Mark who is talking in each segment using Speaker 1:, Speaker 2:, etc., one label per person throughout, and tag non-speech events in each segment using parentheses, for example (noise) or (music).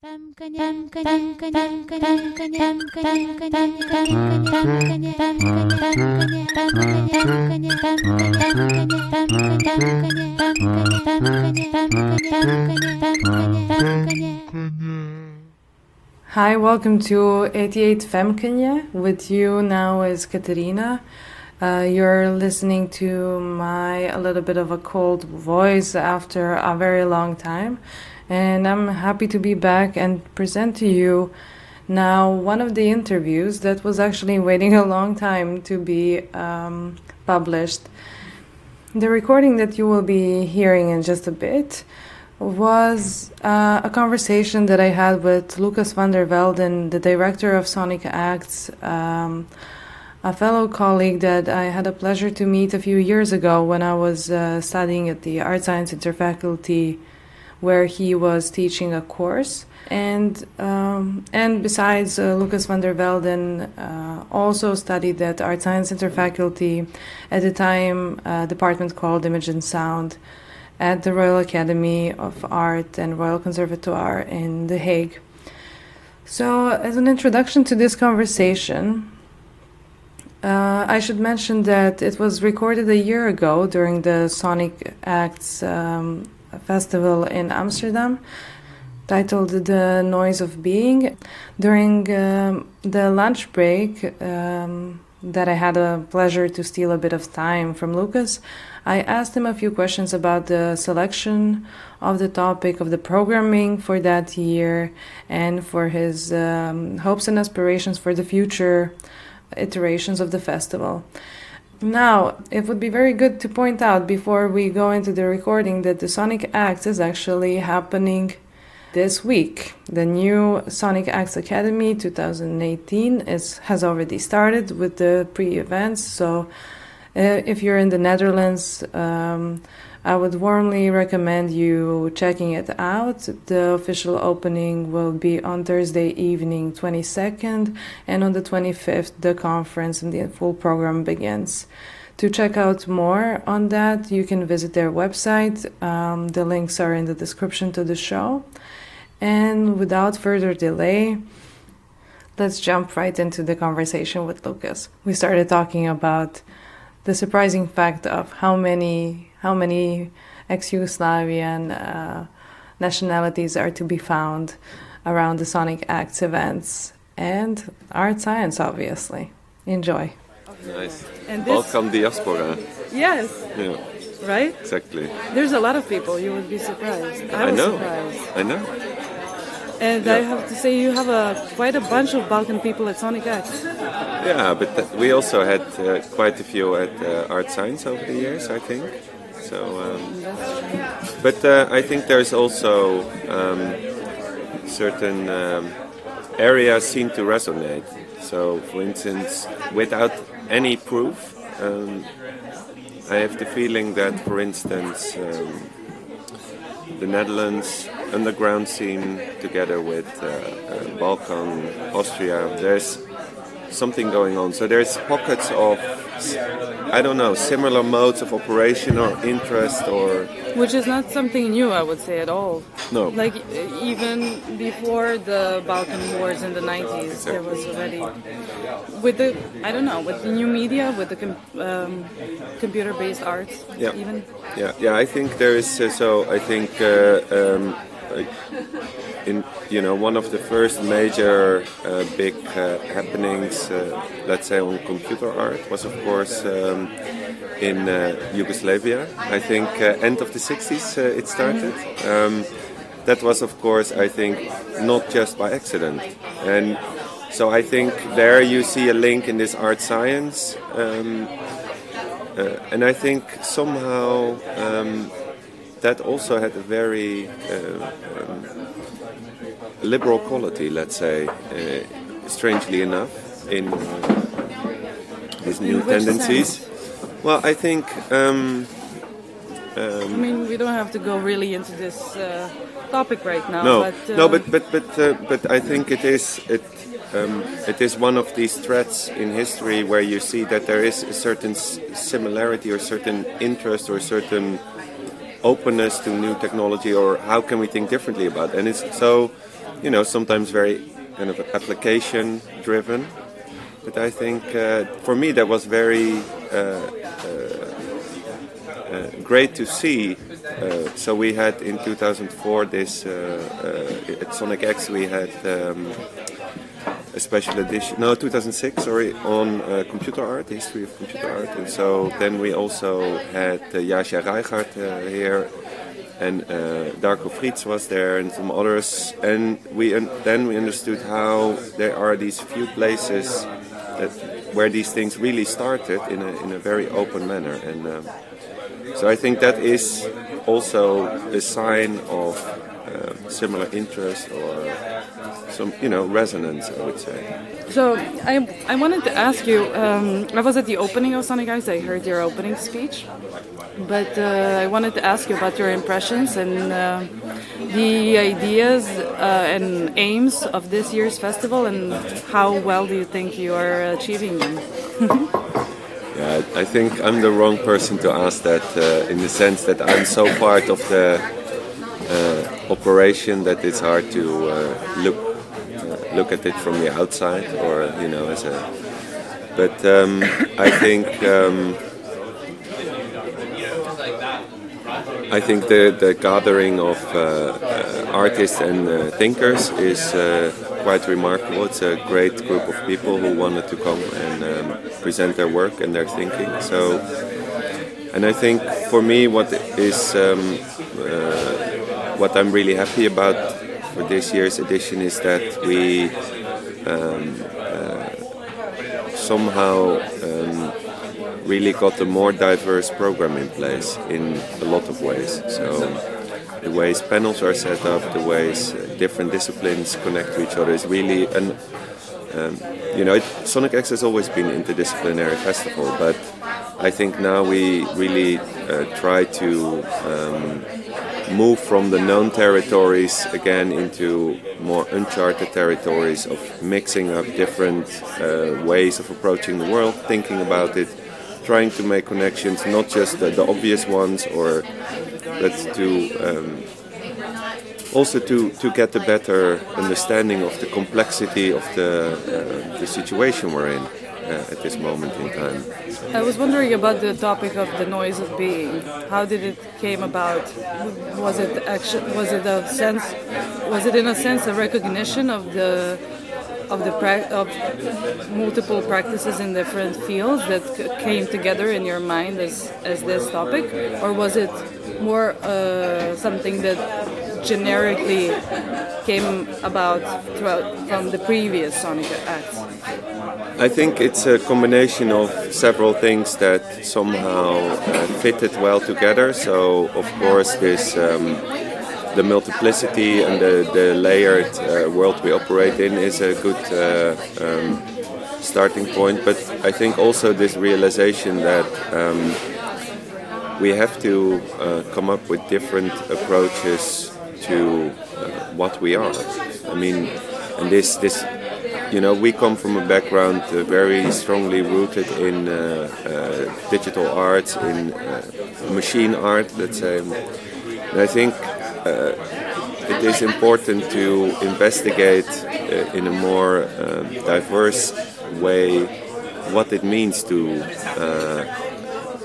Speaker 1: Hi, welcome to 88 Femkenje. With you now is Katerina. Uh, you're listening to my a little bit of a cold voice after a very long time, and I'm happy to be back and present to you now one of the interviews that was actually waiting (laughs) a long time to be um, published. The recording that you will be hearing in just a bit was uh, a conversation that I had with Lucas van der Velden, the director of Sonic Acts, um, a fellow colleague that I had a pleasure to meet a few years ago when I was uh, studying at the Art Science Interfaculty, where he was teaching a course. And um, and besides, uh, Lucas van der Velden uh, also studied at Art Science Interfaculty, at the time department called Image and Sound at the Royal Academy of Art and Royal Conservatoire in The Hague. So, as an introduction to this conversation, uh, I should mention that it was recorded a year ago during the Sonic Acts um, festival in Amsterdam, titled The Noise of Being. During um, the lunch break, um, that I had a pleasure to steal a bit of time from Lucas, I asked him a few questions about the selection of the topic of the programming for that year and for his um, hopes and aspirations for the future iterations of the festival. Now, it would be very good to point out before we go into the recording that the Sonic Acts is actually happening this week. The new Sonic Acts Academy 2018 is has already started with the pre-events. So, uh, if you're in the Netherlands, um, I would warmly recommend you checking it out. The official opening will be on Thursday evening, 22nd, and on the 25th, the conference and the full program begins. To check out more on that, you can visit their website. Um, the links are in the description to the show. And without further delay, let's jump right into the conversation with Lucas. We started talking about the surprising fact of how many how many ex-Yugoslavian uh, nationalities are to be found around the Sonic Acts events and art science, obviously. Enjoy.
Speaker 2: Nice. And Welcome diaspora.
Speaker 1: Yes.
Speaker 2: Yeah.
Speaker 1: Right?
Speaker 2: Exactly.
Speaker 1: There's a lot of people. You would be surprised. I,
Speaker 2: I know.
Speaker 1: Surprised.
Speaker 2: I know.
Speaker 1: And yeah. I have to say, you have a quite a bunch of Balkan people at Sonic Acts.
Speaker 2: Yeah, but th- we also had uh, quite a few at uh, Art Science over the years, I think. So, um, but uh, I think there's also um, certain um, areas seem to resonate. So, for instance, without any proof, um, I have the feeling that, for instance, um, the Netherlands underground scene together with uh, uh, Balkan, Austria, there's something going on. So there's pockets of, I don't know, similar modes of operation or interest or.
Speaker 1: Which is not something new, I would say, at all.
Speaker 2: No.
Speaker 1: Like even before the Balkan Wars in the 90s, exactly. there was already. With the, I don't know, with the new media, with the com um, computer based arts,
Speaker 2: yeah.
Speaker 1: even.
Speaker 2: Yeah, yeah, I think there is, uh, so I think. Uh, um, in you know one of the first major uh, big uh, happenings, uh, let's say on computer art, was of course um, in uh, Yugoslavia. I think uh, end of the 60s uh, it started. Um, that was of course I think not just by accident, and so I think there you see a link in this art science. Um, and I think somehow um, that also had a very uh, um, liberal quality, let's say, uh, strangely enough, in his new tendencies. Well, I think. Um,
Speaker 1: um, I mean, we don't have to go really into this uh, topic right now.
Speaker 2: No,
Speaker 1: but,
Speaker 2: no, but but but uh, but I think it is it. Um, it is one of these threads in history where you see that there is a certain similarity or certain interest or certain openness to new technology or how can we think differently about it. and it's so you know, sometimes very kind of application driven. But I think uh, for me that was very uh, great to see. so we had in 2004 this at Sonic Acts we had. Um, a special edition, no, 2006, sorry, on uh, computer art, the history of computer art. And so then we also had uh, Jasia Reichardt uh, here, and uh, Darko Fritz was there, and some others. And we un- then we understood how there are these few places that where these things really started in a, in a very open manner. And um, so I think that is also a sign of uh, similar interest or some you know resonance I would say.
Speaker 3: So I, I wanted to ask you um, I was at the opening of Sonic I heard your opening speech. But uh, I wanted to ask you about your impressions and uh, the ideas uh, and aims of this year's festival and how well do you think you are achieving them? (laughs)
Speaker 2: Yeah, I think I'm the wrong person to ask that uh, in the sense that I'm so part of the operation that it's hard to uh, look uh, look at it from the outside or you know as a but um, (coughs) I think um, I think the, the gathering of uh, uh, artists and uh, thinkers is quite remarkable. It's a great group of people who wanted to come and um, present their work and their thinking. So, and I think for me, what is um, what I'm really happy about for this year's edition is that we um, uh, somehow um, really got a more diverse program in place in a lot of ways. So the ways panels are set up, the ways uh, different disciplines connect to each other is really an um, you know, it, Sonic Acts has always been interdisciplinary festival, but I think now we really uh, try to um, move from the known territories again into more uncharted territories of mixing up different uh, ways of approaching the world, thinking about it, trying to make connections, not just the, the obvious ones, or but to um, also to, to get a better understanding of the complexity of the, uh, the situation we're in uh, at this moment in time.
Speaker 3: I was wondering about the topic of the noise of being. How did it came about? Was it action? Was it a sense? Was it in a sense a recognition of the of the pra- of multiple practices in different fields that came together in your mind as as this topic, or was it more uh, something that generically came about from the previous Sonic acts?
Speaker 2: I think it's a combination of several things that somehow uh, fitted well together. So, of course, this um, the multiplicity and the, the layered uh, world we operate in is a good uh, um, starting point. But I think also this realization that um, we have to uh, come up with different approaches to uh, what we are. I mean, and this this you know, we come from a background uh, very strongly rooted in uh, uh, digital arts, in uh, machine art, let's say. And I think uh, it is important to investigate in a more diverse way what it means to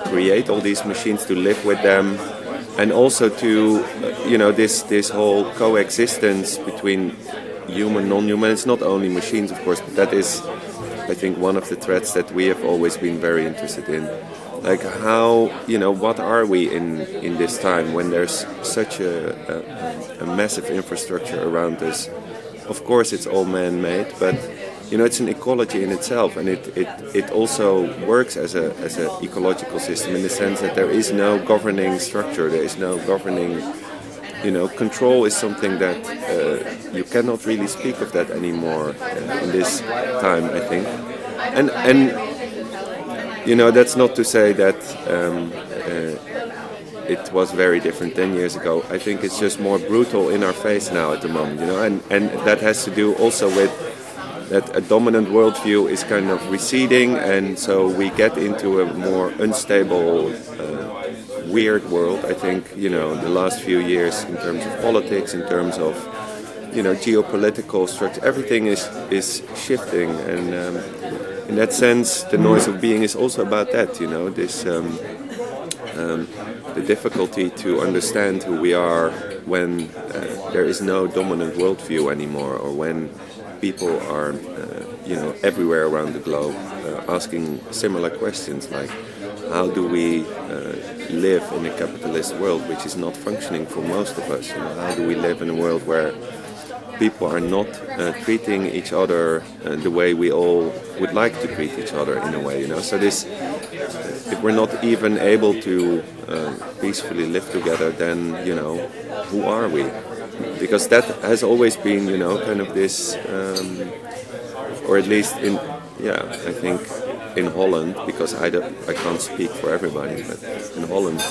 Speaker 2: create all these machines, to live with them, and also to, you know, this this whole coexistence between human, non-human. It's not only machines, of course, but that is, I think, one of the threats that we have always been very interested in. Like how, you know, what are we in in this time when there's such a, a, a massive infrastructure around us? Of course, it's all man-made, but you know, it's an ecology in itself, and it, it, it also works as a as an ecological system in the sense that there is no governing structure, there is no governing you know, control is something that uh, you cannot really speak of that anymore uh, in this time, I think. And and you know, that's not to say that um, uh, it was very different ten years ago. I think it's just more brutal in our face now at the moment, you know, and and that has to do also with that a dominant worldview is kind of receding, and so we get into a more unstable uh, weird world. I think you know the last few years in terms of politics, in terms of you know geopolitical structure. Everything is is shifting, and um, in that sense, the noise of being is also about that. You know, this um, um, the difficulty to understand who we are when uh, there is no dominant worldview anymore, or when people are, uh, you know, everywhere around the globe uh, asking similar questions like, how do we uh, live in a capitalist world which is not functioning for most of us? You know, how do we live in a world where people are not uh, treating each other uh, the way we all would like to treat each other in a way, you know. So this, if we're not even able to peacefully live together, then you know, who are we? Because that has always been, you know, kind of this, um, or at least in, yeah, I think in Holland, because I, don't, I can't speak for everybody, but in Holland,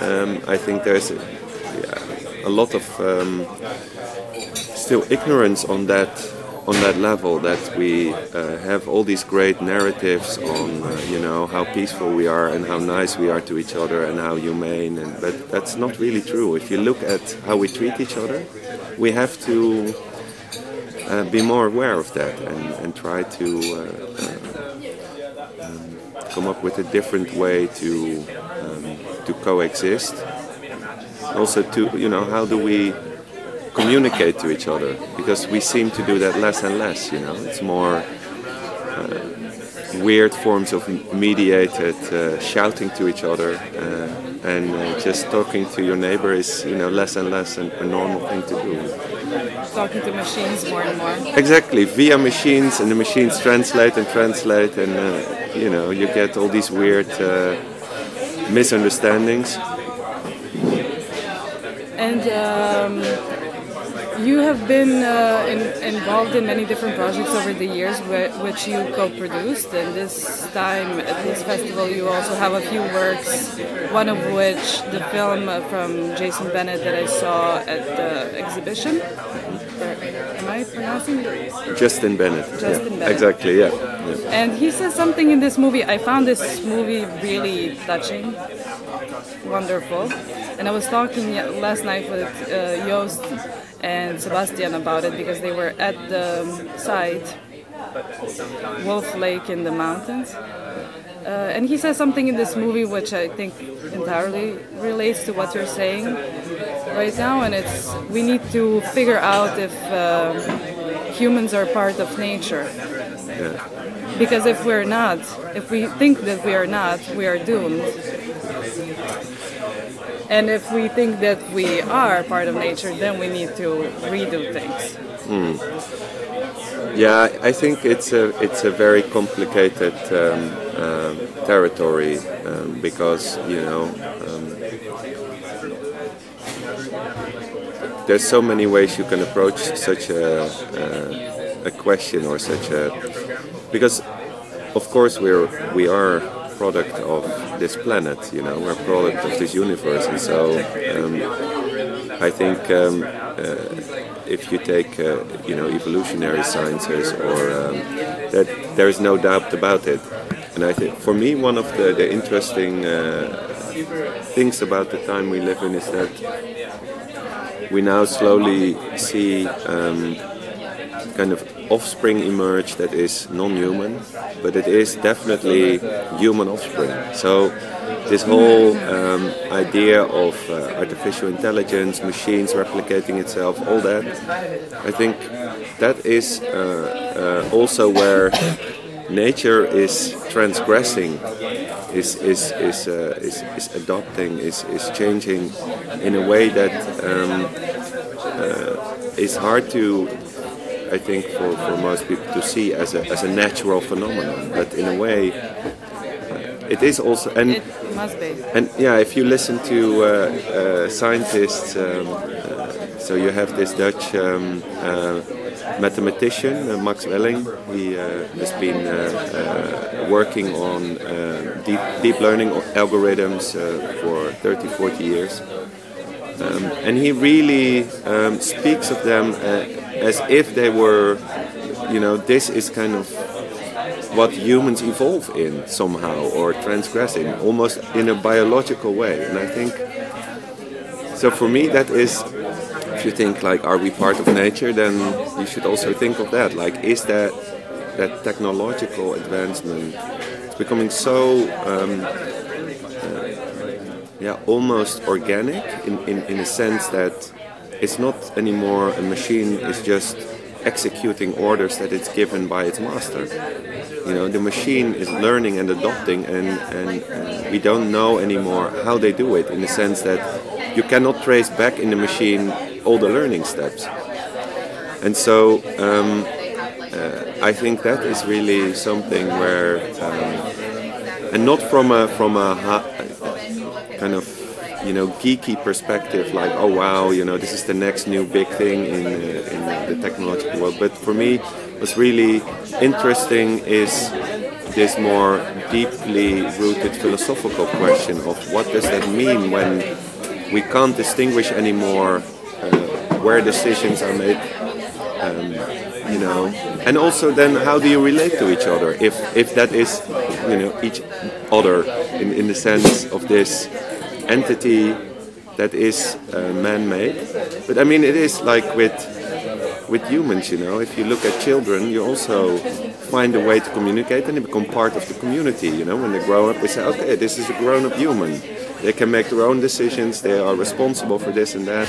Speaker 2: um, I think there's a, yeah, a lot of um, still ignorance on that on that level that we uh, have all these great narratives on uh, you know how peaceful we are and how nice we are to each other and how humane and but that's not really true. If you look at how we treat each other we have to uh, be more aware of that and, and try to um, come up with a different way to um, to coexist. Also to you know how do we communicate to each other because we seem to do that less and less. You know, it's more uh, weird forms of mediated uh, shouting to each other, uh, and uh, just talking to your neighbor is you know less and less an, a normal thing to do.
Speaker 3: Talking to machines more and more.
Speaker 2: Exactly, via machines, and the machines translate and translate, and uh, you know you get all these weird uh, misunderstandings.
Speaker 3: And um, you have been uh, in, involved in many different projects over the years, which you co-produced. And this time at this festival, you also have a few works. One of which, the film from Jason Bennett that I saw at the exhibition. Am I pronouncing it?
Speaker 2: Justin Bennett.
Speaker 3: Justin
Speaker 2: yeah.
Speaker 3: Bennett.
Speaker 2: Exactly. Yeah. yeah.
Speaker 3: And he says something in this movie. I found this movie really touching, wonderful. And I was talking last night with uh, Joost and Sebastian about it because they were at the site, Wolf Lake in the mountains. Uh, and he says something in this movie which I think entirely relates to what you're saying right now, and it's we need to figure out if uh, humans are part of nature.
Speaker 2: Yeah.
Speaker 3: Because if we're not, if we think that we are not, we are doomed. And if we think that we are part of nature, then we need to redo things.
Speaker 2: Mm. Yeah, I think it's a it's a very complicated um, um, territory um, because you know um, there's so many ways you can approach such a, a, a question or such a because of course we're we are product of this planet, you know, we're a product of this universe, and so um, I think um, uh, if you take, uh, you know, evolutionary sciences, or um, that there is no doubt about it. And I think, for me, one of the, the interesting uh, things about the time we live in is that we now slowly see um, kind of offspring emerge that is non-human, but it is definitely human offspring. So this whole um, idea of uh, artificial intelligence, machines replicating itself, all that, I think that is uh, uh, also where nature is transgressing, is is is uh, is, is adopting, is is changing in a way that um, uh, is hard to I think for, for most people to see as a, as a natural phenomenon. But in a way, uh, it is also and
Speaker 3: it must be.
Speaker 2: And yeah, if you listen to uh, uh, scientists, um, uh, so you have this Dutch um, mathematician Max Welling. He has been working on deep deep learning algorithms for 30, 40 years. Um, and he really um, speaks of them uh, as if they were, you know, this is kind of what humans evolve in somehow or transgress in, almost in a biological way. And I think, so for me, that is if you think like, are we part of nature? Then you should also think of that. Like, is that that technological advancement? It's becoming so. Um, uh, yeah, almost organic in, in, in a sense that it's not anymore a machine is just executing orders that it's given by its master. You know, the machine is learning and adopting, and, and, and we don't know anymore how they do it in the sense that you cannot trace back in the machine all the learning steps. And so um, uh, I think that is really something where, um, and not from a from a kind of you know geeky perspective like oh wow you know this is the next new big thing in, uh, in the technological world. But for me what's really interesting is this more deeply rooted philosophical question of what does that mean when we can't distinguish anymore uh, where decisions are made um, you know? And also then how do you relate to each other if if that is you know each other in, in the sense of this entity that is uh, man-made. But I mean, it is like with with humans, you know. If you look at children, you also find a way to communicate, and they become part of the community. You know, when they grow up, we say, "Okay, this is a grown-up human. They can make their own decisions. They are responsible for this and that.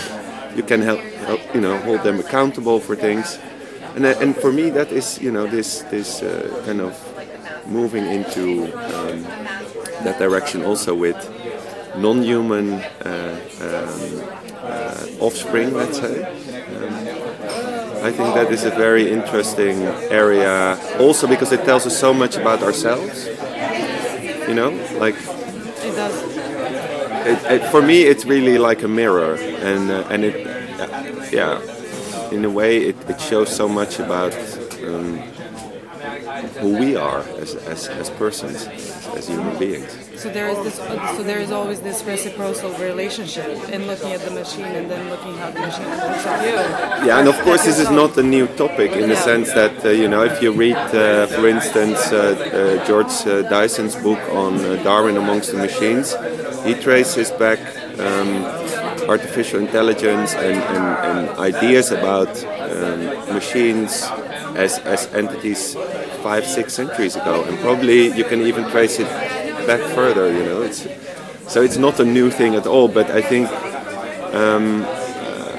Speaker 2: You can help, help you know, hold them accountable for things." And uh, and for me, that is, you know, this this uh, kind of moving into um, that direction also with non-human uh, um, uh, offspring, let's say. Um, I think that is a very interesting area, also because it tells us so much about ourselves. You know, like
Speaker 3: it does.
Speaker 2: It, it, for me, it's really like a mirror, and uh, and it, uh, yeah, in a way, it, it shows so much about um, who we are as, as, as persons, as human beings.
Speaker 3: So there is this. So there is always this reciprocal relationship in looking at the machine and then looking how the machine looks at you.
Speaker 2: Yeah, and of course this is not a new topic in the sense that uh, you know if you read, uh, for instance, uh, uh George uh, Dyson's book on uh, Darwin amongst the machines, he traces back. Um, artificial intelligence and, and, and ideas about um, machines as, as entities five, six centuries ago. And probably you can even trace it back further. You know, it's so it's not a new thing at all. But I think, um, uh,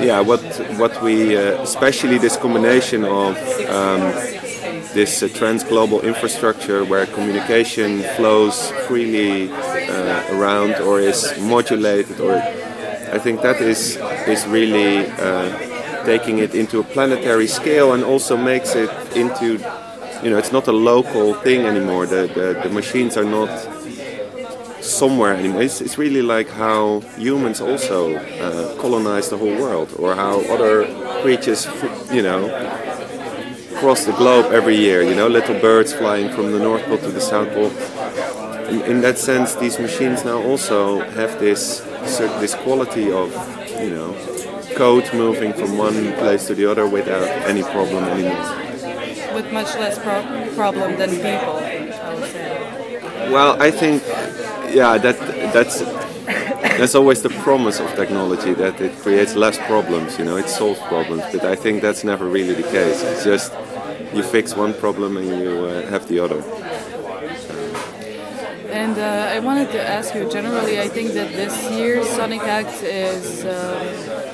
Speaker 2: yeah, what what we uh, especially this combination of um, this uh, trans-global infrastructure where communication flows freely uh, around or is modulated, or I think that is is really uh, taking it into a planetary scale and also makes it into you know, it's not a local thing anymore. The, the, the machines are not somewhere anymore. It's, it's really like how humans also uh, colonize the whole world, or how other creatures, you know, cross the globe every year. You know, little birds flying from the North Pole to the South Pole. In, in that sense, these machines now also have this this quality of, you know, code moving from one place to the other without any problem anymore
Speaker 3: with much less pro- problem than people. I.
Speaker 2: Well, I think, yeah, that that's that's always the promise of technology that it creates less problems. You know, it solves problems, but I think that's never really the case. It's just you fix one problem and you uh, have the other.
Speaker 3: And uh, I wanted to ask you generally, I think that this year Sonic Acts is. Uh,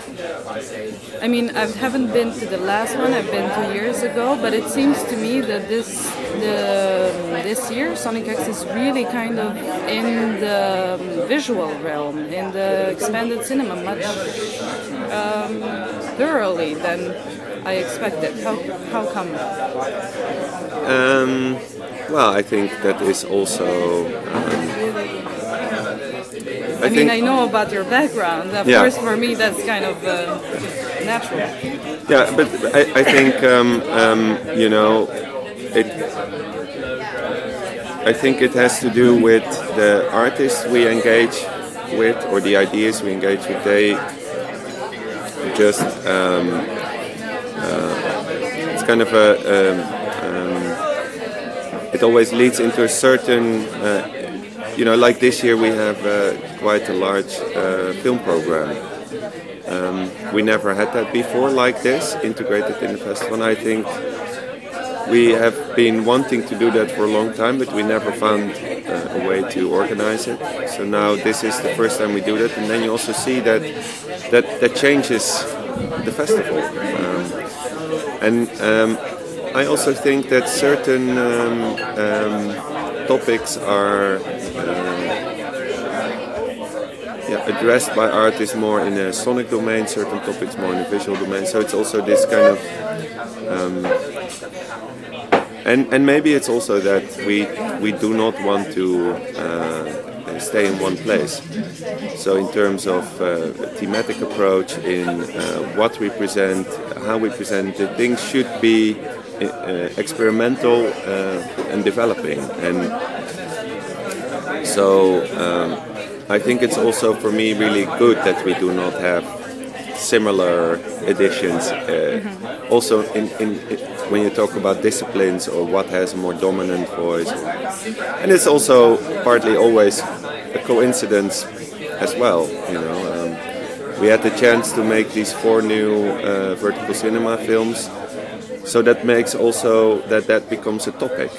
Speaker 3: I mean, I haven't been to the last one. I've been two years ago, but it seems to me that this the this year Sonic Acts is really kind of in the visual realm, in the expanded cinema, much um, thoroughly than I expected. How how come?
Speaker 2: Um, well, I think that is also. Um,
Speaker 3: I, I mean, I know about your background. Of yeah. course, for me, that's kind of uh, natural.
Speaker 2: Yeah, but I, I think um, um, you know it. I think it has to do with the artists we engage with or the ideas we engage with. They just um, uh, it's kind of a. It always leads into a certain uh, you know, like this year we have uh, quite a large uh, film program, Um, we never had that before like this, integrated in the festival. And I think we have been wanting to do that for a long time, but we never found uh, a way to organize it. So now this is the first time we do that, and then you also see that that, that changes the festival. Um, and um, I also think that certain um, um, topics are yeah, addressed by artists more in a sonic domain, certain topics more in a visual domain. So it's also this kind of, um, and and maybe it's also that we we do not want to uh, stay in one place. So in terms of uh, thematic approach, in uh, what we present, how we present it, things should be experimental uh, and developing and. So um, I think it's also for me really good that we do not have similar editions. Uh, mm-hmm. Also, in, in, in, when you talk about disciplines or what has a more dominant voice, and it's also partly always a coincidence as well. You know, um, we had the chance to make these four new uh, vertical cinema films, so that makes also that that becomes a topic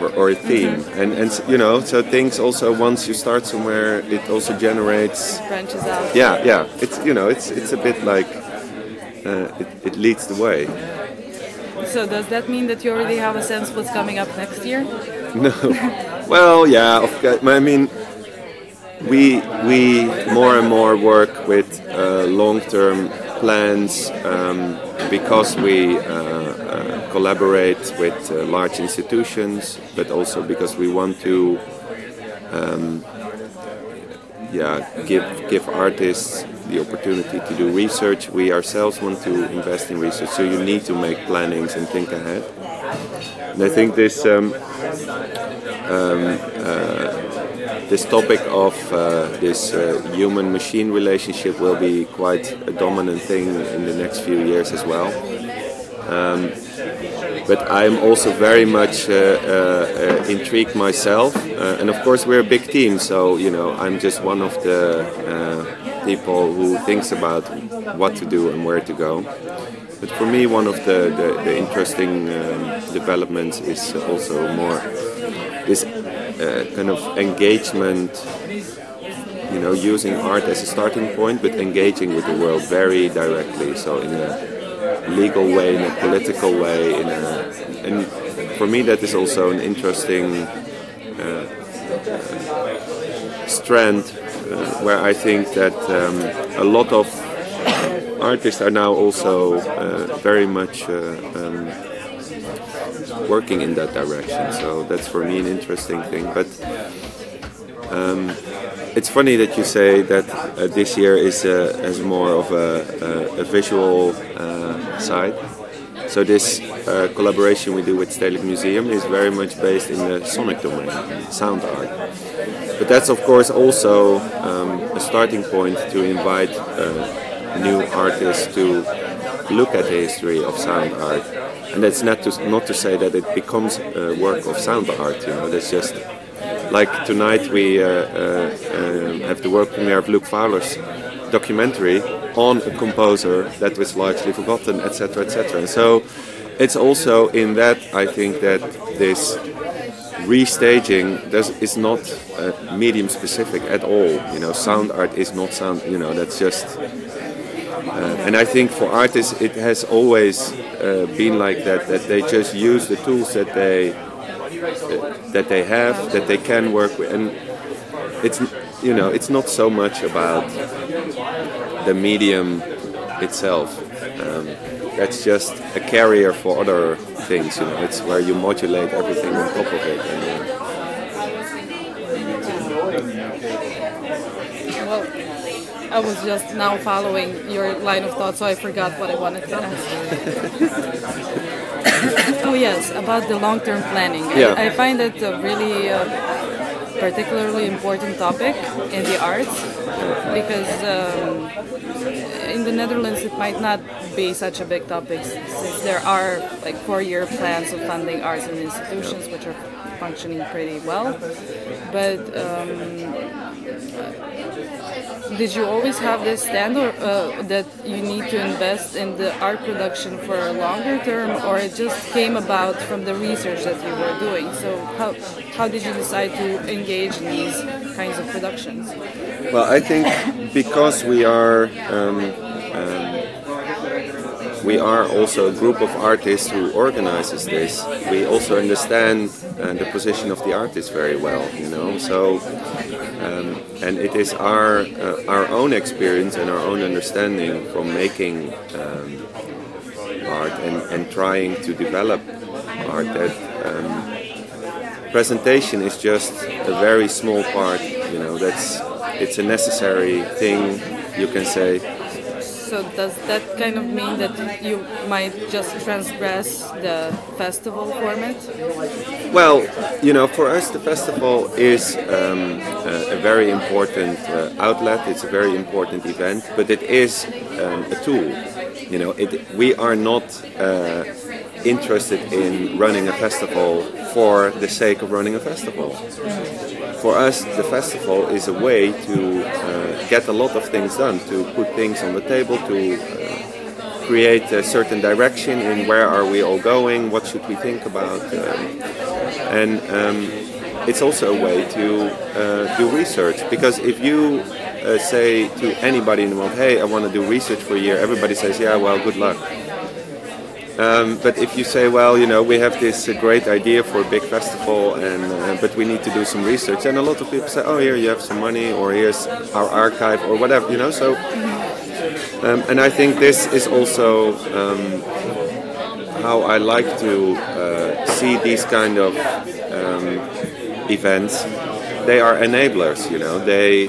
Speaker 2: or, or a theme. Mm-hmm. and and you know so things also once you start somewhere it also generates
Speaker 3: branches out.
Speaker 2: Yeah yeah. It's you know it's it's a bit like uh, it, it leads the way.
Speaker 3: So does that mean that you already have a sense what's coming up next year? (laughs)
Speaker 2: No. Well yeah i mean we we more and more work with uh, long-term plans um, because we uh, uh, collaborate with uh, large institutions, but also because we want to, um, yeah, give give artists the opportunity to do research. We ourselves want to invest in research, so you need to make plannings and think ahead. And I think this. Um, um, uh, this topic of uh, this uh, human machine relationship will be quite a dominant thing in the next few years as well. Um, but I'm also very much uh, uh intrigued myself, uh, and of course we're a big team, so you know I'm just one of the uh, people who thinks about what to do and where to go. But for me, one of the, the, the interesting um, developments is also more this uh, kind of engagement, you know, using art as a starting point, but engaging with the world very directly. So in a legal way, in a political way, in a, and for me that is also an interesting uh, strand uh, where I think that um, a lot of artists are now also uh, very much uh, um, working in that direction. So that's for me an interesting thing. But um, it's funny that you say that uh, this year is uh, as more of a, a, a visual uh, side. So this uh, collaboration we do with Stedelijk Museum is very much based in the sonic domain, sound art. But that's of course also um, a starting point to invite uh, new artists to look at the history of sound art and that's not to not to say that it becomes a work of sound art. You know, that's just like tonight we uh, uh, uh, have the work premiere of Luke Fowler's documentary on a composer that was largely forgotten, etc., etc. And so it's also in that I think that this restaging does, is not uh, medium specific at all. You know, sound art is not sound. You know, that's just uh, and I think for artists, it has always uh, been like that. That they just use the tools that they uh, that they have, that they can work with, and it's you know it's not so much about the medium itself. Um, that's just a carrier for other things. You know, it's where you modulate everything on top of it. And, uh,
Speaker 3: I was just now following your line of thought, so I forgot what I wanted to ask. (coughs) oh yes, about the long-term planning.
Speaker 2: Yeah.
Speaker 3: I, I find it a really uh, particularly important topic in the arts because um, in the Netherlands it might not be such a big topic since there are like four-year plans of funding arts and institutions which are functioning pretty well, but. Um, did you always have this standard uh, that you need to invest in the art production for a longer term, or it just came about from the research that you were doing? So how how did you decide to engage in these kinds of productions?
Speaker 2: Well, I think because we are. Um, um, we are also a group of artists who organizes this. We also understand uh, the position of the artist very well, you know. So um, and it is our uh, our own experience and our own understanding from making um, art and, and trying to develop art that um, presentation is just a very small part. You know, that's it's a necessary thing. You can say
Speaker 3: so does that kind of mean that you might just transgress the festival format?
Speaker 2: Well, you know, for us the festival is um, a, a, very important uh, outlet. It's a very important event, but it is um, a tool. You know, it, we are not uh, interested in running a festival for the sake of running a festival. For us, the festival is a way to uh, get a lot of things done, to put things on the table, to uh, create a certain direction in where are we all going, what should we think about, um, and um, it's also a way to uh, do research. Because if you uh, say to anybody in the world, "Hey, I want to do research for a year," everybody says, "Yeah, well, good luck." Um, but if you say, well, you know, we have this uh, great idea for a big festival, and uh, but we need to do some research, and a lot of people say, oh, here you have some money, or here's our archive, or whatever, you know. So, um, and I think this is also um, how I like to uh, see these kind of um, events. They are enablers, you know. They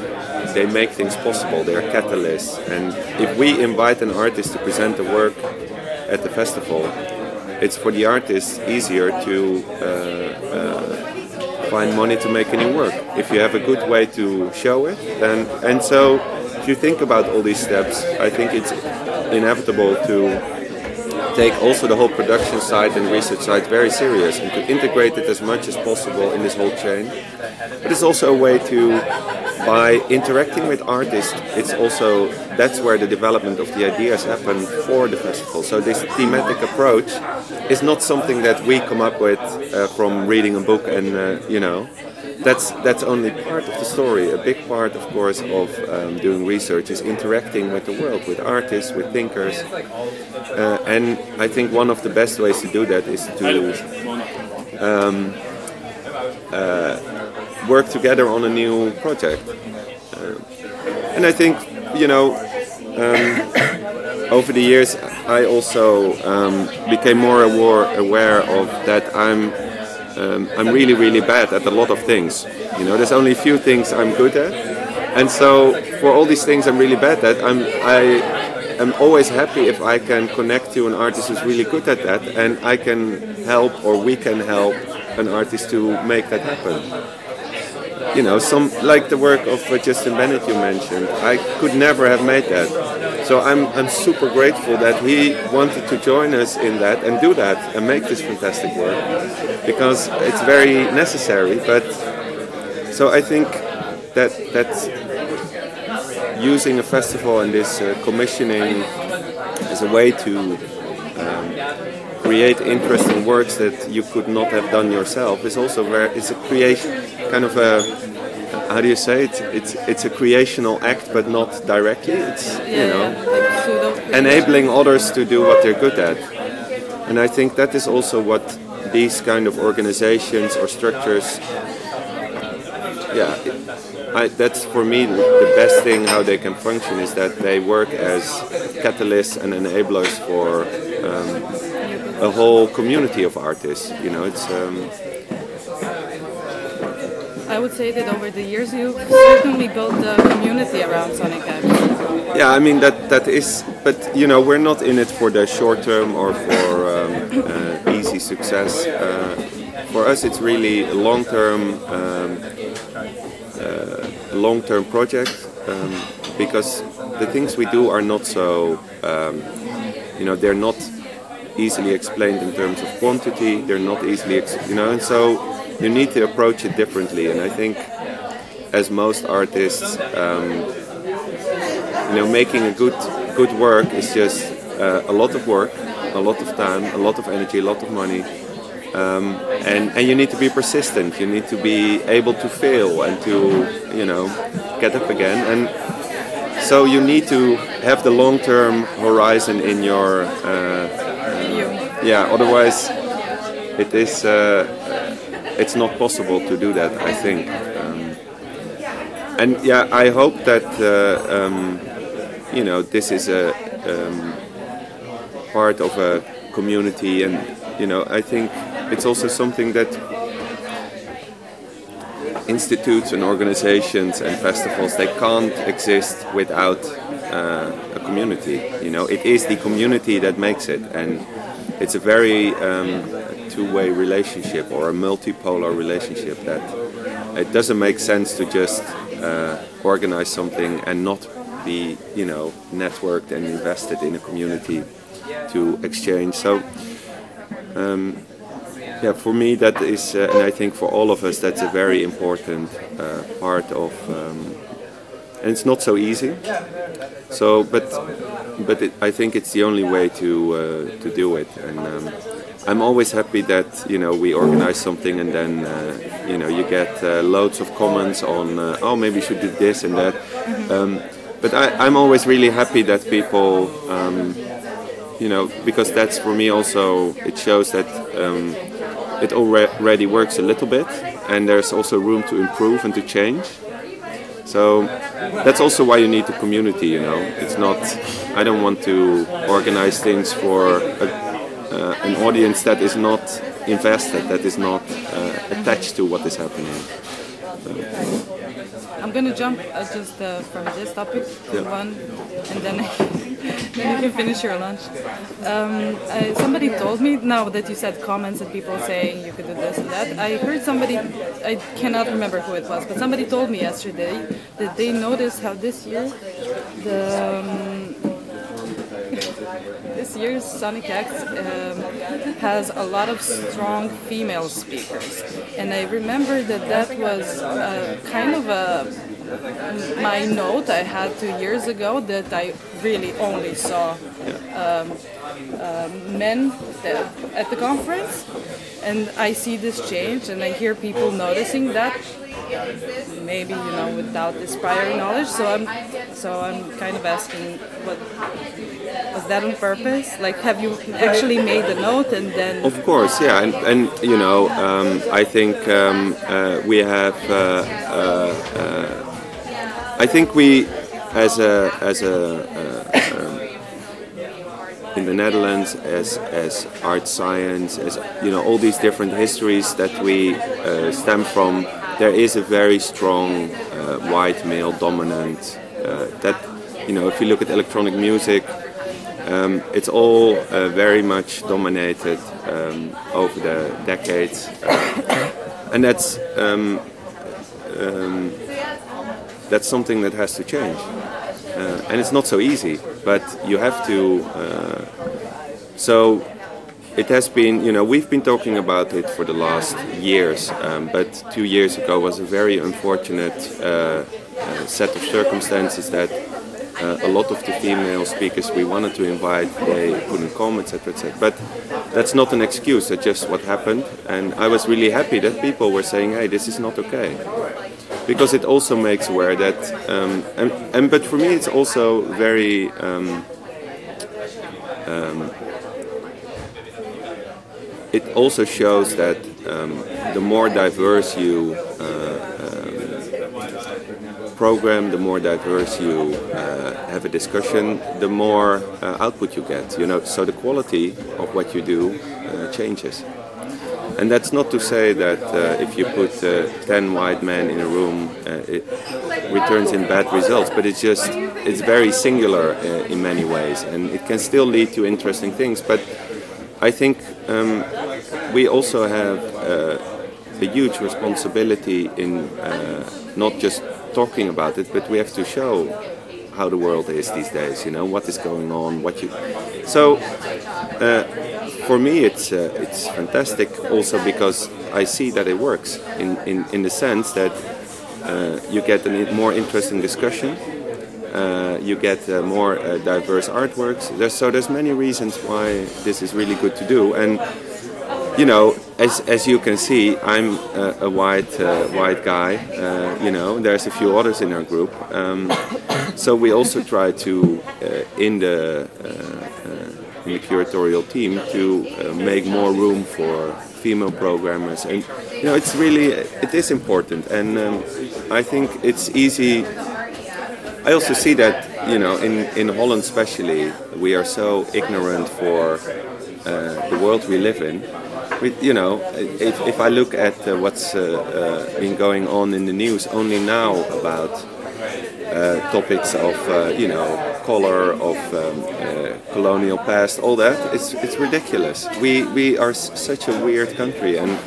Speaker 2: they make things possible. They are catalysts, and if we invite an artist to present a work at the festival, it's for the artists easier to uh, uh, find money to make any work. If you have a good way to show it, then and so if you think about all these steps, I think it's inevitable to take also the whole production side and research side very serious and to integrate it as much as possible in this whole chain. But it's also a way to by interacting with artists, it's also that's where the development of the ideas happen for the festival. So this thematic approach is not something that we come up with uh, from reading a book and uh, you know. That's that's only part of the story. A big part, of course, of um, doing research is interacting with the world, with artists, with thinkers, uh, and I think one of the best ways to do that is to um, uh, work together on a new project. Uh, and I think, you know, um, (coughs) over the years, I also um, became more aware, aware of that I'm um, I'm really really bad at a lot of things. You know, there's only a few things I'm good at, and so for all these things I'm really bad at, I'm I am always happy if I can connect to an artist who's really good at that, and I can help or we can help an artist to make that happen you know, some like the work of uh, Justin Bennett you mentioned. I could never have made that. So I'm I'm super grateful that he wanted to join us in that and do that and make this fantastic work because it's very necessary. But so I think that that using a festival and this uh, commissioning as a way to um, create interesting works that you could not have done yourself is also where it's a creation kind of a how do you say it? It's it's a creational act but not directly. It's you know enabling others to do what they're good at. And i think that is also what these kind of organizations or structures yeah I, that's for me the best thing how they can function is that they work as catalysts and enablers for um, a whole community of artists. You know, it's. Um,
Speaker 3: I would say that over the years you've certainly built a community around Sonic Acts.
Speaker 2: Yeah, I mean that that is, but you know we're not in it for the short term or for um, uh, easy success. Uh, for us, it's really a long term, um, uh, long term project um, because the things we do are not so, um, you know, they're not easily explained in terms of quantity. They're not easily, you know, and so you need to approach it differently. And I think, as most artists, um, you know, making a good good work is just uh, a lot of work, a lot of time, a lot of energy, a lot of money. Um, and, and you need to be persistent. You need to be able to fail and to, you know, get up again. And so you need to have the long-term horizon in your. Uh, yeah. Otherwise, it is. Uh, it's not possible to do that. I think. Um, and yeah, I hope that uh, um, you know this is a um, part of a community, and you know I think it's also something that institutes and organizations and festivals they can't exist without uh, a community you know it is the community that makes it and it's a very um, two-way relationship or a multipolar relationship that it doesn't make sense to just uh, organize something and not be you know networked and invested in a community to exchange so um, yeah, for me that is, uh, and I think for all of us, that's a very important uh, part of, um, and it's not so easy. So, but but it, I think it's the only way to uh, to do it, and um, I'm always happy that you know we organize something and then uh, you know you get uh, loads of comments on uh, oh maybe you should do this and that. Um, but I, am always really happy that people. Um, you know, because that's for me also. It shows that um, it already works a little bit, and there's also room to improve and to change. So that's also why you need the community. You know, it's not. I don't want to organize things for a, uh, an audience that is not invested, that is not uh, attached to what is happening.
Speaker 3: So. I'm gonna jump uh, just uh, from this topic to yeah. one, and then (laughs) then you can finish your lunch. Um, somebody told me now that you said comments and people saying you could do this and that. I heard somebody, I cannot remember who it was, but somebody told me yesterday that they noticed how this year the. Um, (laughs) this year's Sonic Acts um, has a lot of strong female speakers, and I remember that that was uh, kind of a my note I had two years ago that I really only saw um, uh, men at the conference, and I see this change, and I hear people noticing that. Maybe you know without this prior knowledge, so I'm so I'm kind of asking what was that on purpose? Like, have you actually made the note and then?
Speaker 2: Of course, yeah, and, and you know, um, I think um, uh, we have. Uh, uh, uh I think we, as a as a uh, um, in the Netherlands, as as art science, as you know, all these different histories that we uh, stem from, there is a very strong uh, white male dominant. Uh, that you know, if you look at electronic music, um, it's all uh, very much dominated um, over the decades, uh, and that's. That's something that has to change. Uh, and it's not so easy, but you have to. Uh, so it has been, you know, we've been talking about it for the last years, um, but two years ago was a very unfortunate uh, uh set of circumstances that uh, a lot of the female speakers we wanted to invite they couldn't come, etc., etc. But that's not an excuse. That's just what happened, and I was really happy that people were saying, "Hey, this is not okay." Because it also makes aware that, um, and, and, but for me it's also very um, um, it also shows that um, the more diverse you uh, um, program, the more diverse you uh, have a discussion, the more uh, output you get. You know, so the quality of what you do uh, changes. And that's not to say that uh, if you put uh, 10 white men in a room, uh, it returns in bad results, but it's just, it's very singular uh, in many ways, and it can still lead to interesting things. But I think um, we also have uh, a huge responsibility in uh, not just talking about it, but we have to show how the world is these days. You know what is going on, what you. So uh, for me, it's uh, it's fantastic also because I see that it works in in, in the sense that uh, you get a more interesting discussion. Uh, you get uh, more uh, diverse artworks. There's, so there's many reasons why this is really good to do. And you know, as, as you can see, I'm a, a white uh, white guy. Uh, you know, there's a few others in our group. Um, so we also try to, uh, in the in the curatorial team, to make more room for female programmers. And you know, it's really it is important, and um, I think it's easy I also see that you know in, in Holland especially we are so ignorant for uh, the world we live in. We, you know, if, if I look at uh, what's uh, uh been going on in the news only now about uh, topics of uh, you know color, of um, colonial past, all that, it's it's ridiculous. We we are such a weird country and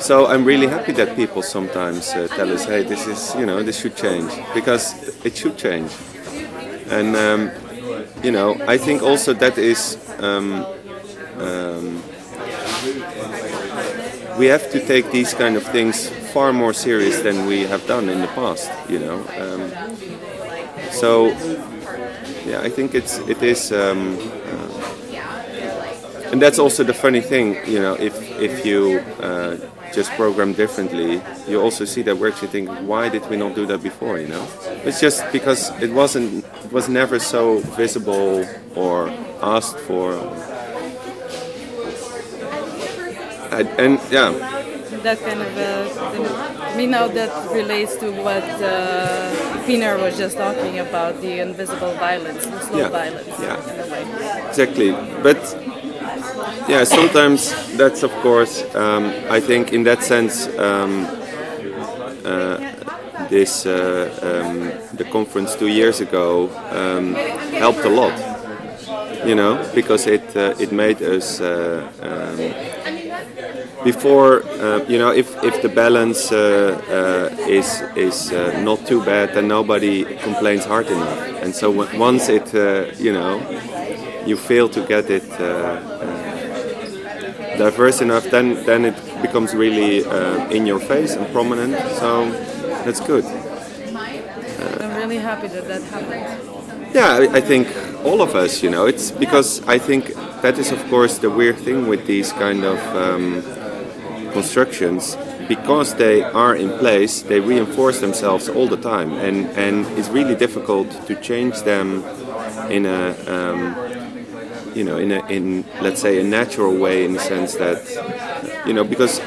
Speaker 2: so I'm really happy that people sometimes uh, tell us, "Hey, this is you know this should change," because it should change. And um, you know, I think also that is um, um, we have to take these kind of things far more serious than we have done in the past. You know, um, so yeah, I think it's it is. Um, uh, and that's also the funny thing, you know, if if you uh, just program differently, you also see that works. You think, why did we not do that before? You know, it's just because it wasn't, it was never so visible or asked for. And, and yeah.
Speaker 4: That kind of, uh, we know that relates to what uh, Pienaar was just talking about the invisible violence, the slow
Speaker 2: yeah.
Speaker 4: violence.
Speaker 2: Yeah, exactly. But yeah, sometimes that's of course. Um, I think in that sense, um, uh, this uh, um, the conference two years ago um, helped a lot. You know, because it uh, it made us. Uh, um, before, uh, you know, if, if the balance uh, is is not too bad, then nobody complains hard enough. And so once it, you know, you fail to get it diverse enough, then then it becomes really uh, in your face and prominent. So that's good.
Speaker 4: Uh, I'm really happy that that happened.
Speaker 2: Yeah, I, I think all of us, you know, it's because I think that is of course the weird thing with these kind of um, constructions because they are in place, they reinforce themselves all the time, and and it's really difficult to change them in a um, you know, in a, in let's say a natural way, in the sense that, you know, because,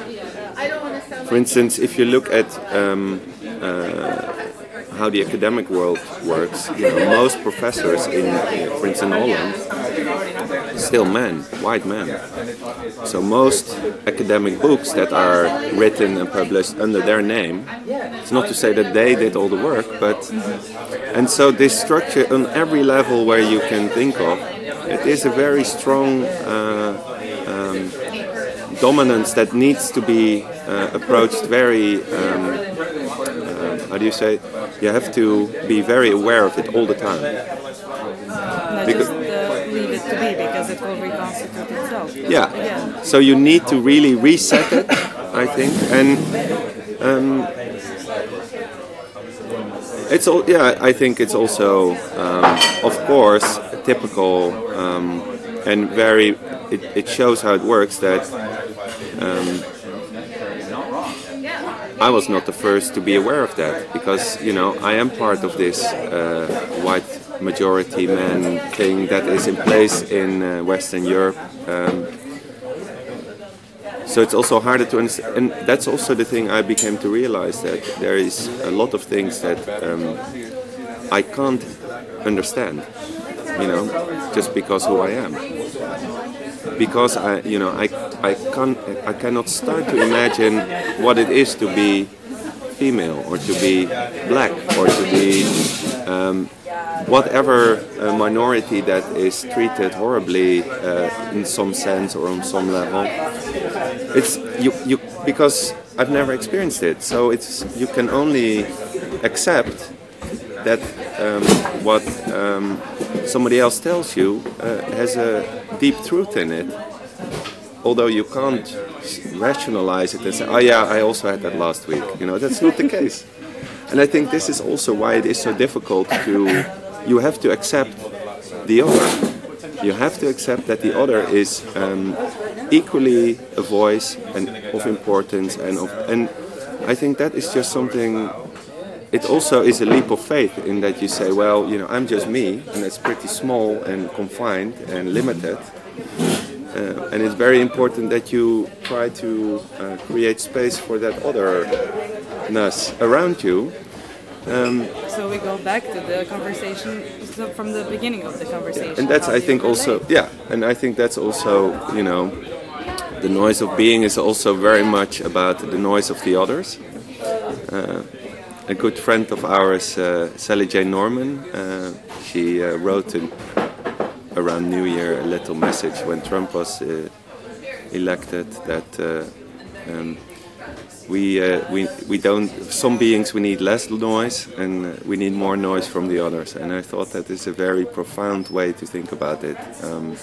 Speaker 2: for instance, if you look at um, uh, how the academic world works, you know, most professors in, for instance, Holland, still men, white men. So most academic books that are written and published under their name, it's not to say that they did all the work, but and so this structure on every level where you can think of it is a very strong uh, um, dominance that needs to be uh, approached very. Um, uh, how do you say? You have to be very aware of it all the time.
Speaker 4: Because, just uh, leave it to be because it will reconstitute itself.
Speaker 2: Yeah. yeah. So you need to really reset it, I think, and. Um, it's all, yeah. I think it's also, um, of course, typical um, and very. It, it, shows how it works that um, I was not the first to be aware of that because you know I am part of this uh, white majority man thing that is in place in uh, Western Europe. Um, so it's also harder to understand, and that's also the thing I became to realize that there is a lot of things that um, I can't understand you know, just because who I am. Because I, you know, I, I can't, I cannot start to imagine what it is to be female or to be black or to be um, whatever uh, minority that is treated horribly uh, in some sense or on some level. It's you, you because I've never experienced it, so it's you can only accept that um, what um, somebody else tells you uh, has a deep truth in it. Although you can't rationalize it and say, "Oh yeah, I also had that last week." You know, that's not the case. And I think this is also why it is so difficult to. You have to accept the other. You have to accept that the other is um, equally a voice and of importance, and of, and I think that is just something. It also is a leap of faith in that you say, well, you know, I'm just me, and it's pretty small and confined and limited. Uh, and it's very important that you try to uh, create space for that otherness around you. Um,
Speaker 4: So we go back to the conversation from the beginning of the conversation.
Speaker 2: and that's I think also
Speaker 4: relate?
Speaker 2: yeah, and I think that's also you know, the noise of being is also very much about the noise of the others. Uh, a good friend of ours, uh, Sally Jane Norman, uh, she uh, wrote in, around New Year a little message when Trump was uh, elected that uh, um, we, uh, we, we don't, some beings we need less noise and uh, we need more noise from the others. And I thought that is a very profound way to think about it. Um,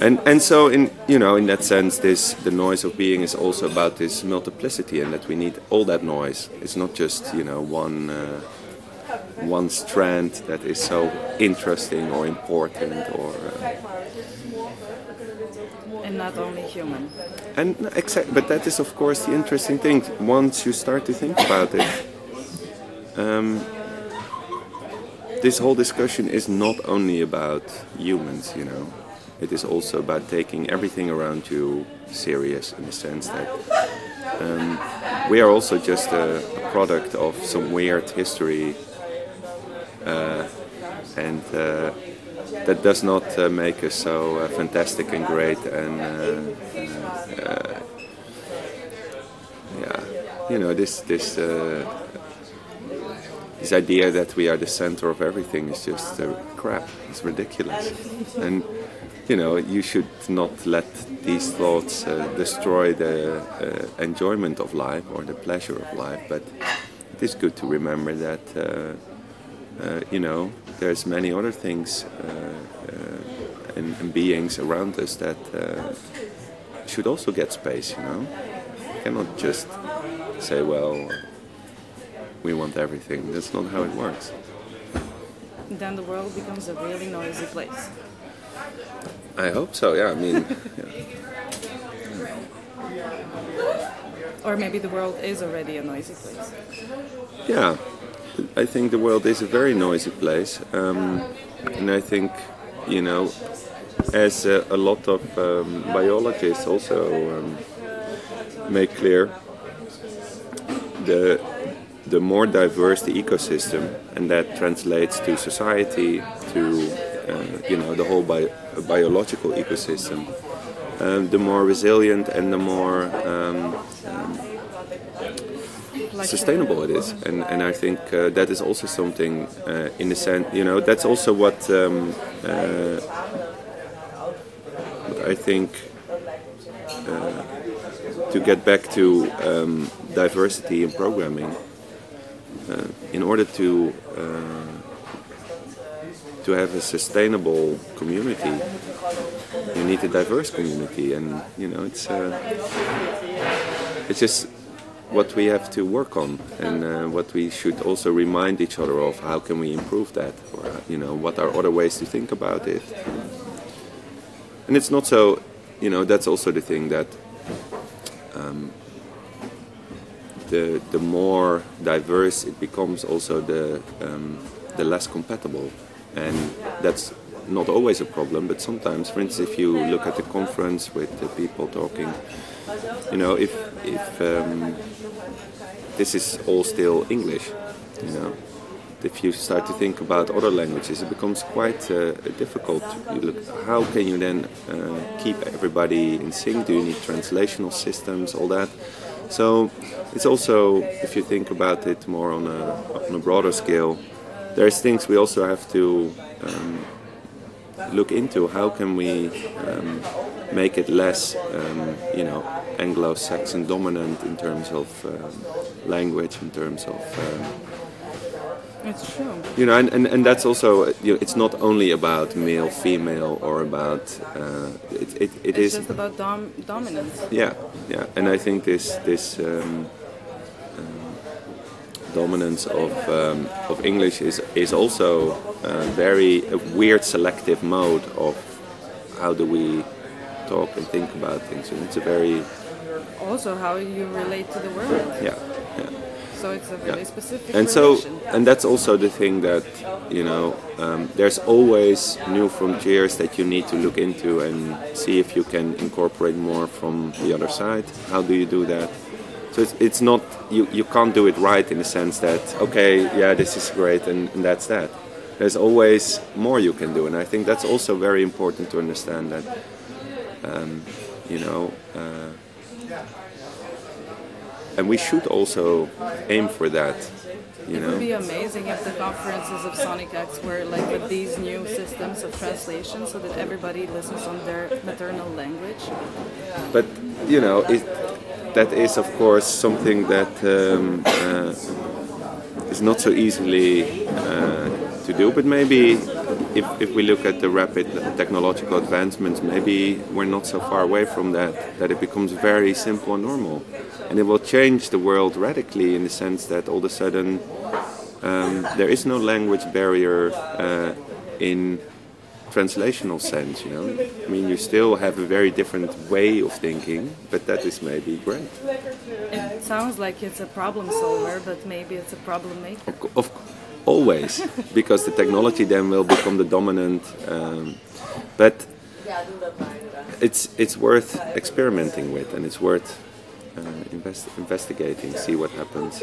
Speaker 2: and, and so in you know in that sense this the noise of being is also about this multiplicity and that we need all that noise it's not just you know one uh, one strand that is so interesting or important or uh,
Speaker 4: and not only human.
Speaker 2: and but that is of course the interesting thing. Once you start to think about it, um, this whole discussion is not only about humans. You know, it is also about taking everything around you serious in the sense that um, we are also just a, a product of some weird history, uh, and. Uh, that does not uh, make us so uh, fantastic and great and uh, uh, yeah. You know this this uh, this idea that we are the center of everything is just uh, crap. It's ridiculous. And you know you should not let these thoughts destroy the enjoyment of life or the pleasure of life but it is good to remember that uh, you know, there's many other things uh, uh, and, and beings around us that uh, should also get space. You know, you cannot just say, well, we want everything. That's not how it works.
Speaker 4: Then the world becomes a really noisy place.
Speaker 2: I hope so. Yeah, I mean, (laughs) yeah.
Speaker 4: Or maybe the world is already a noisy place.
Speaker 2: yeah. I think the world is a very noisy place, um, and I think, you know, as uh, a lot of um, biologists also um, make clear, the the more diverse the ecosystem, and that translates to society, to uh, you know the whole bi- biological ecosystem, um, the more resilient and the more um, sustainable it is, and and I think uh, that is also something uh, in a sense, you know, that's also what, um, uh, what I think. Uh, to get back to um, diversity in programming, uh, in order to uh, to have a sustainable community, you need a diverse community, and you know it's uh, it's just what we have to work on and uh, what we should also remind each other of how can we improve that? Or uh, you know what are other ways to think about it? And it's not so you know that's also the thing that um, the the more diverse it becomes also the um, the less compatible. And that's not always a problem but sometimes for instance if you look at the conference with the people talking you know if if um, this is all still English you know. If you start to think about other languages it becomes quite uh, difficult. You look how can you then uh, keep everybody in sync? Do you need translational systems all that? So it's also if you think about it more on a, on a broader scale there's things we also have to um, look into. How can we um, make it less um, you know Anglo-Saxon dominant in terms of um, language in terms of um,
Speaker 4: It's true.
Speaker 2: you know and, and, and that's also you know, it's not only about male female or about uh, it, it, it
Speaker 4: It's
Speaker 2: is
Speaker 4: just about dom- dominance.
Speaker 2: yeah yeah and I think this this um, um, dominance of um, of English is is also a very a weird selective mode of how do we talk and think about things. And it's a very
Speaker 4: Also, how you relate to the world.
Speaker 2: yeah yeah.
Speaker 4: So it's a very specific
Speaker 2: and so and that's also the thing that you know um, there's always new frontiers that you need to look into and see if you can incorporate more from the other side how do you do that so it's, it's not you, you can't do it right in the sense that okay yeah this is great and, and that's that there's always more you can do and i think that's also very important to understand that um, you know uh, and we should also aim for that you
Speaker 4: It
Speaker 2: know
Speaker 4: would be amazing if the conferences of Sonic Acts were like with these new systems of translation so that everybody listens on their maternal language.
Speaker 2: but you know it, that is of course something that um, uh, is not so easily uh, to do but maybe if, if we look at the rapid technological advancements maybe we're not so far away from that that it becomes very simple and normal and it will change the world radically in the sense that all of a sudden um, there is no language barrier uh, in translational sense, you know. I mean, you still have a very different way of thinking, but that is maybe great.
Speaker 4: It sounds like it's a problem solver, but maybe it's a problem maker.
Speaker 2: Of, of always, because the technology then will become the dominant. Um, but it's it's worth experimenting with, and it's worth uh, invest, investigating, see what happens.